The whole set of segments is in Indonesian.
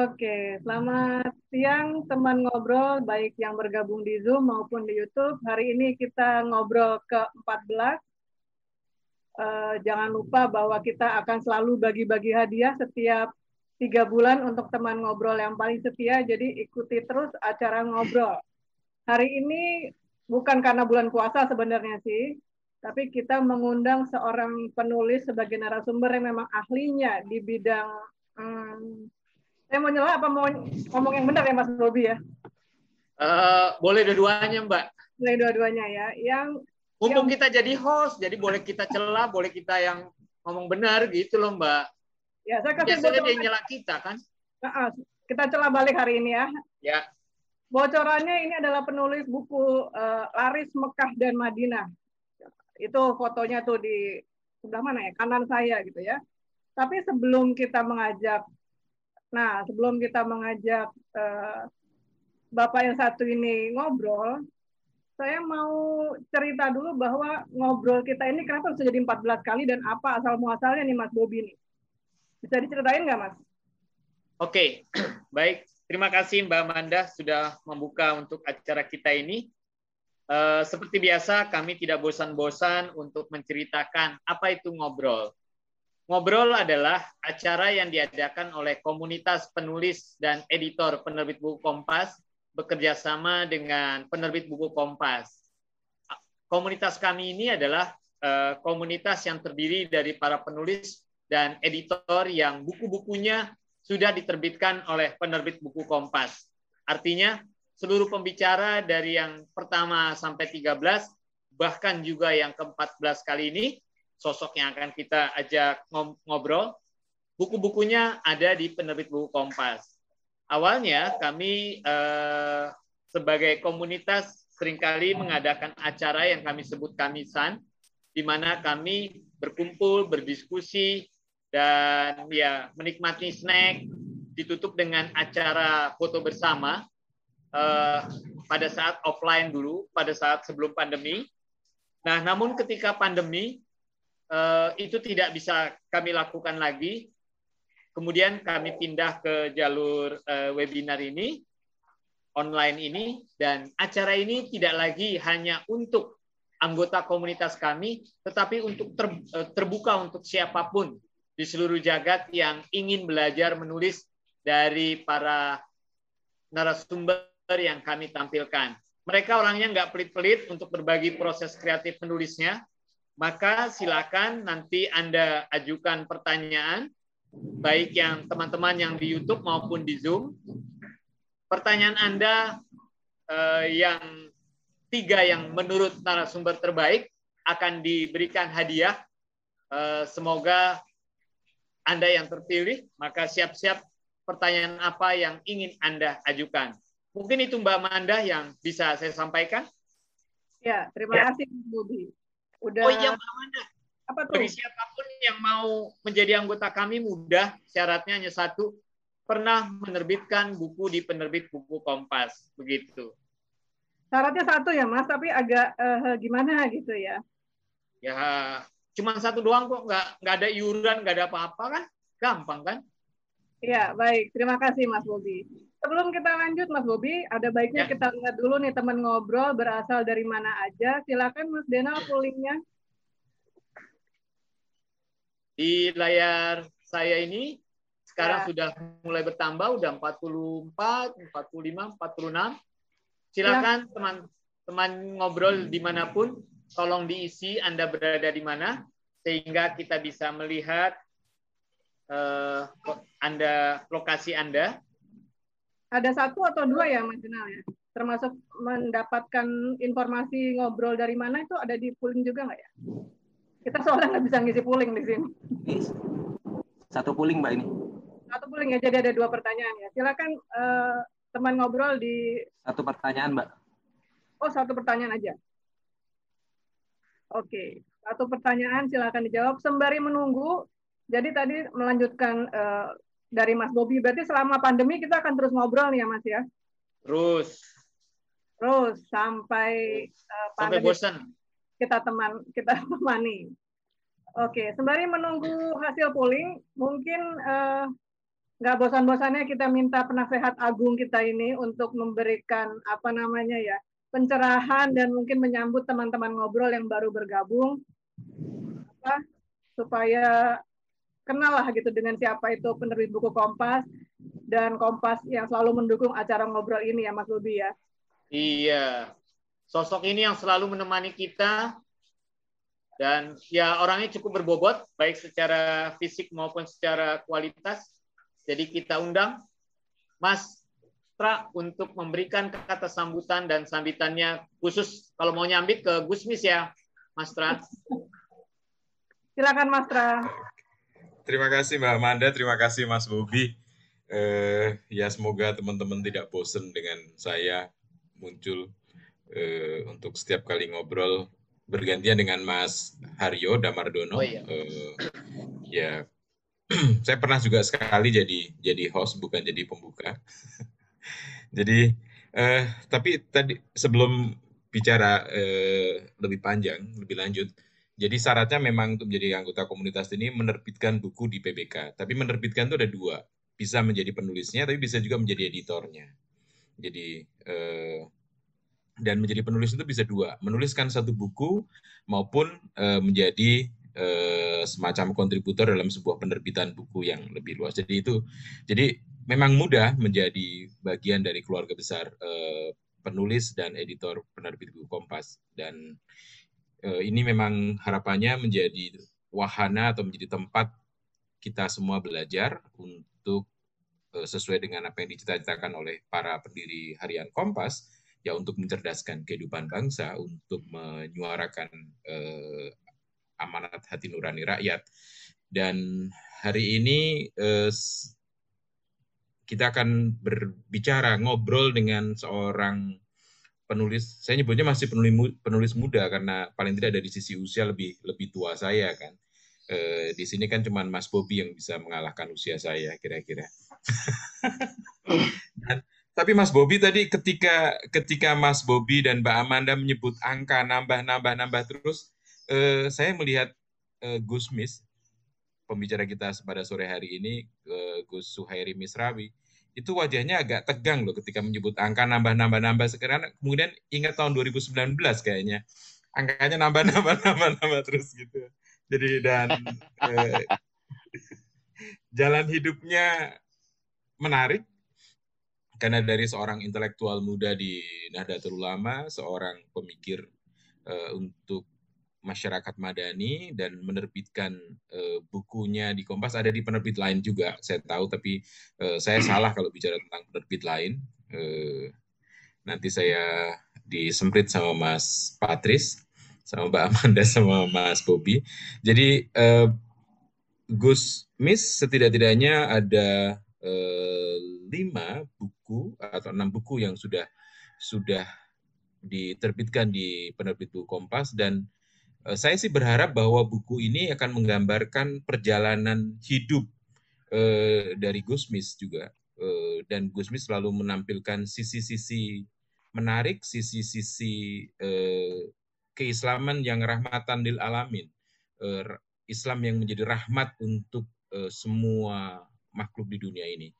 Oke, selamat siang teman ngobrol baik yang bergabung di Zoom maupun di YouTube. Hari ini kita ngobrol ke-14. Uh, jangan lupa bahwa kita akan selalu bagi-bagi hadiah setiap tiga bulan untuk teman ngobrol yang paling setia. Jadi ikuti terus acara ngobrol. Hari ini bukan karena bulan puasa sebenarnya sih, tapi kita mengundang seorang penulis sebagai narasumber yang memang ahlinya di bidang hmm, saya mau nyela apa mau ngomong yang benar ya Mas Bobi ya? Uh, boleh dua-duanya Mbak. Boleh dua-duanya ya. Yang Mumpung yang... kita jadi host, jadi boleh kita celah, boleh kita yang ngomong benar gitu loh Mbak. Ya, saya kasih Biasanya dia nyela kita kan? Nah, kita celah balik hari ini ya. Ya. Bocorannya ini adalah penulis buku uh, Laris Mekah dan Madinah. Itu fotonya tuh di sebelah mana ya? Kanan saya gitu ya. Tapi sebelum kita mengajak Nah, sebelum kita mengajak uh, Bapak yang satu ini ngobrol, saya mau cerita dulu bahwa ngobrol kita ini kenapa bisa jadi 14 kali dan apa asal muasalnya nih Mas Bobi nih. Bisa diceritain nggak Mas? Oke, baik. Terima kasih Mbak Amanda sudah membuka untuk acara kita ini. Uh, seperti biasa, kami tidak bosan-bosan untuk menceritakan apa itu ngobrol. Ngobrol adalah acara yang diadakan oleh komunitas penulis dan editor penerbit buku Kompas bekerja sama dengan penerbit buku Kompas. Komunitas kami ini adalah eh, komunitas yang terdiri dari para penulis dan editor yang buku-bukunya sudah diterbitkan oleh penerbit buku Kompas. Artinya, seluruh pembicara dari yang pertama sampai 13, bahkan juga yang ke-14 kali ini, sosok yang akan kita ajak ngobrol. Buku-bukunya ada di penerbit buku Kompas. Awalnya kami eh, sebagai komunitas sering kali mengadakan acara yang kami sebut kamisan, di mana kami berkumpul, berdiskusi, dan ya menikmati snack, ditutup dengan acara foto bersama eh, pada saat offline dulu, pada saat sebelum pandemi. Nah, namun ketika pandemi, Eh, itu tidak bisa kami lakukan lagi. Kemudian kami pindah ke jalur eh, webinar ini, online ini, dan acara ini tidak lagi hanya untuk anggota komunitas kami, tetapi untuk eh, terbuka untuk siapa pun di seluruh jagat yang ingin belajar menulis dari para narasumber yang kami tampilkan. Mereka orangnya nggak pelit-pelit untuk berbagi proses kreatif menulisnya, maka silakan nanti Anda ajukan pertanyaan, baik yang teman-teman yang di YouTube maupun di Zoom. Pertanyaan Anda eh, yang tiga yang menurut narasumber terbaik akan diberikan hadiah. Eh, semoga Anda yang terpilih, maka siap-siap pertanyaan apa yang ingin Anda ajukan. Mungkin itu Mbak Amanda yang bisa saya sampaikan. Ya, terima ya. kasih Budi. Udah. Oh iya, Mbak Amanda. Apa tuh? Bagi siapa pun yang mau menjadi anggota kami mudah, syaratnya hanya satu, pernah menerbitkan buku di penerbit buku Kompas, begitu. Syaratnya satu ya, Mas, tapi agak uh, gimana gitu ya? Ya, cuma satu doang kok, nggak nggak ada iuran, nggak ada apa-apa kan? Gampang kan? Ya, baik. Terima kasih, Mas Bobi. Sebelum kita lanjut, Mas Bobi, ada baiknya ya. kita lihat dulu nih teman ngobrol berasal dari mana aja. Silakan Mas Denal pollingnya. Di layar saya ini sekarang ya. sudah mulai bertambah, udah 44, 45, 46. Silakan teman-teman ya. ngobrol di mana pun, tolong diisi Anda berada di mana, sehingga kita bisa melihat uh, Anda lokasi Anda ada satu atau dua ya Mas Jenal ya? Termasuk mendapatkan informasi ngobrol dari mana itu ada di pooling juga nggak ya? Kita soalnya nggak bisa ngisi pooling di sini. Satu pooling Mbak ini. Satu pooling ya, jadi ada dua pertanyaan ya. Silakan uh, teman ngobrol di... Satu pertanyaan Mbak. Oh, satu pertanyaan aja. Oke, satu pertanyaan silakan dijawab. Sembari menunggu, jadi tadi melanjutkan uh, dari Mas Bobi. Berarti selama pandemi kita akan terus ngobrol nih ya Mas ya? Terus. Terus sampai uh, sampai bosan. Kita teman kita temani. Oke, sembari menunggu hasil polling, mungkin uh, nggak bosan-bosannya kita minta penasehat agung kita ini untuk memberikan apa namanya ya pencerahan dan mungkin menyambut teman-teman ngobrol yang baru bergabung apa, supaya kenal lah gitu dengan siapa itu penerbit buku Kompas dan Kompas yang selalu mendukung acara ngobrol ini ya Mas Bobi ya. Iya, sosok ini yang selalu menemani kita dan ya orangnya cukup berbobot baik secara fisik maupun secara kualitas jadi kita undang Mas Tra untuk memberikan kata sambutan dan sambitannya khusus kalau mau nyambit ke Gusmis ya, Mas Tra. Silakan Mas Tra. Terima kasih Mbak Amanda, terima kasih Mas Bobi. Eh, ya semoga teman-teman tidak bosan dengan saya muncul eh, untuk setiap kali ngobrol bergantian dengan Mas Haryo Damardono. Oh, iya. eh, ya saya pernah juga sekali jadi jadi host bukan jadi pembuka. jadi eh, tapi tadi sebelum bicara eh, lebih panjang, lebih lanjut, jadi syaratnya memang untuk menjadi anggota komunitas ini menerbitkan buku di PBK. Tapi menerbitkan itu ada dua, bisa menjadi penulisnya, tapi bisa juga menjadi editornya. Jadi eh, dan menjadi penulis itu bisa dua, menuliskan satu buku maupun eh, menjadi Eh, semacam kontributor dalam sebuah penerbitan buku yang lebih luas. Jadi itu, jadi memang mudah menjadi bagian dari keluarga besar penulis dan editor penerbit buku Kompas. Dan ini memang harapannya menjadi wahana atau menjadi tempat kita semua belajar untuk sesuai dengan apa yang dicita-citakan oleh para pendiri harian Kompas, ya untuk mencerdaskan kehidupan bangsa, untuk menyuarakan eh, amanat hati nurani rakyat. Dan hari ini eh, kita akan berbicara, ngobrol dengan seorang penulis, saya nyebutnya masih penulis, penulis muda karena paling tidak dari sisi usia lebih lebih tua saya kan. Eh, di sini kan cuma Mas Bobi yang bisa mengalahkan usia saya kira-kira. tapi Mas Bobi tadi ketika ketika Mas Bobi dan Mbak Amanda menyebut angka nambah nambah nambah terus, eh, saya melihat eh, Gus Mis, pembicara kita pada sore hari ini, eh, Gus Suhairi Misrawi, itu wajahnya agak tegang loh ketika menyebut angka nambah-nambah-nambah sekarang. Kemudian ingat tahun 2019 kayaknya. Angkanya nambah-nambah nambah-nambah terus gitu. Jadi dan eh, jalan hidupnya menarik. Karena dari seorang intelektual muda di Nahdlatul Ulama seorang pemikir eh, untuk masyarakat madani dan menerbitkan uh, bukunya di Kompas. Ada di penerbit lain juga saya tahu tapi uh, saya salah kalau bicara tentang penerbit lain. Uh, nanti saya disemprit sama Mas Patris sama Mbak Amanda sama Mas Bobi. Jadi uh, Gus Miss setidak-tidaknya ada uh, lima buku atau enam buku yang sudah sudah diterbitkan di penerbit buku Kompas dan saya sih berharap bahwa buku ini akan menggambarkan perjalanan hidup eh, dari Gusmis juga. Eh, dan Gusmis selalu menampilkan sisi-sisi menarik, sisi-sisi eh, keislaman yang rahmatan lil alamin. Eh, Islam yang menjadi rahmat untuk eh, semua makhluk di dunia ini.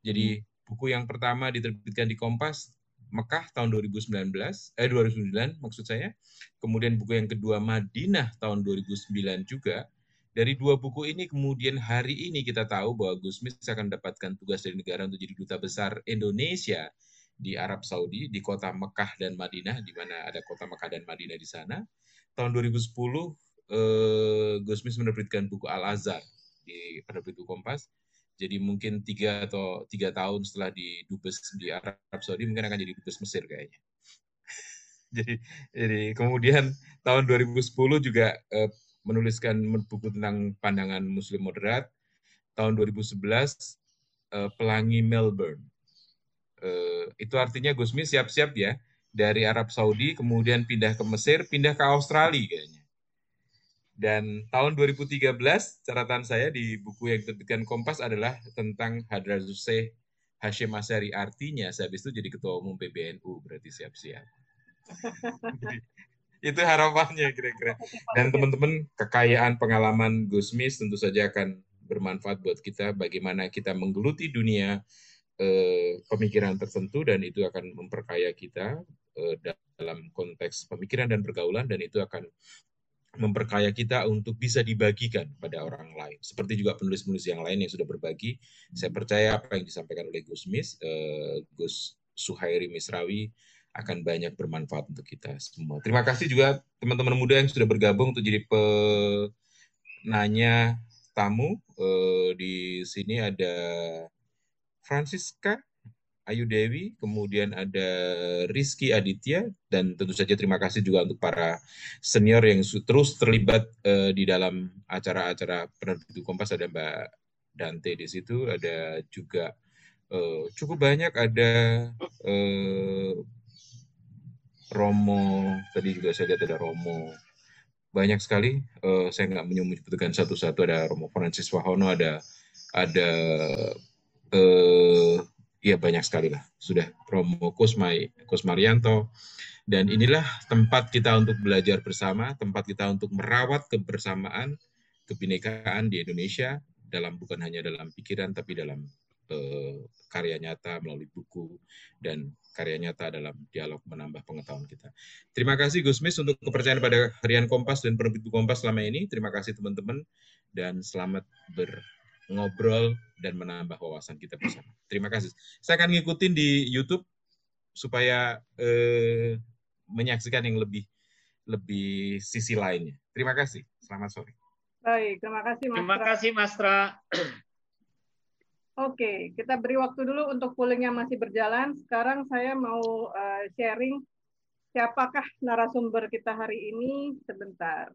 Jadi buku yang pertama diterbitkan di Kompas Mekah tahun 2019, eh 2009 maksud saya. Kemudian buku yang kedua Madinah tahun 2009 juga. Dari dua buku ini kemudian hari ini kita tahu bahwa Gusmis akan mendapatkan tugas dari negara untuk jadi duta besar Indonesia di Arab Saudi, di kota Mekah dan Madinah, di mana ada kota Mekah dan Madinah di sana. Tahun 2010, eh, Gusmis menerbitkan buku Al-Azhar di penerbit buku Kompas jadi mungkin tiga atau tiga tahun setelah di dubes di Arab Saudi mungkin akan jadi dubes Mesir kayaknya. jadi jadi kemudian tahun 2010 juga eh, menuliskan buku tentang pandangan Muslim moderat. Tahun 2011 eh, Pelangi Melbourne. Eh, itu artinya Gusmi siap-siap ya dari Arab Saudi kemudian pindah ke Mesir, pindah ke Australia kayaknya dan tahun 2013, catatan saya di buku yang diterbitkan Kompas adalah tentang Hadrazuseh Hashim Asyari. Artinya, saya habis itu jadi ketua umum PBNU, berarti siap-siap. itu harapannya kira-kira. Dan teman-teman, kekayaan pengalaman Gusmis tentu saja akan bermanfaat buat kita bagaimana kita menggeluti dunia eh, pemikiran tertentu dan itu akan memperkaya kita eh, dalam konteks pemikiran dan pergaulan dan itu akan memperkaya kita untuk bisa dibagikan pada orang lain. Seperti juga penulis-penulis yang lain yang sudah berbagi, saya percaya apa yang disampaikan oleh Gus Mis, eh, Gus Suhairi Misrawi akan banyak bermanfaat untuk kita semua. Terima kasih juga teman-teman muda yang sudah bergabung untuk jadi penanya tamu. Eh, di sini ada Francisca Ayu Dewi, kemudian ada Rizky Aditya, dan tentu saja terima kasih juga untuk para senior yang terus terlibat uh, di dalam acara-acara penerbit Kompas. Ada Mbak Dante di situ, ada juga uh, cukup banyak, ada uh, Romo, tadi juga saya lihat ada Romo, banyak sekali. Uh, saya nggak menyebutkan satu-satu, ada Romo Francis Wahono, ada ada uh, ya banyak sekali lah sudah promo Kusmai Kusmarianto dan inilah tempat kita untuk belajar bersama tempat kita untuk merawat kebersamaan kebinekaan di Indonesia dalam bukan hanya dalam pikiran tapi dalam uh, karya nyata melalui buku dan karya nyata dalam dialog menambah pengetahuan kita. Terima kasih Gusmis untuk kepercayaan pada Harian Kompas dan penerbit Kompas selama ini. Terima kasih teman-teman dan selamat ber ngobrol dan menambah wawasan kita bersama. Terima kasih. Saya akan ngikutin di YouTube supaya eh, menyaksikan yang lebih lebih sisi lainnya. Terima kasih. Selamat sore. Baik, terima kasih Mas. Terima kasih Mas Tra. Oke, kita beri waktu dulu untuk poolingnya masih berjalan. Sekarang saya mau uh, sharing siapakah narasumber kita hari ini sebentar.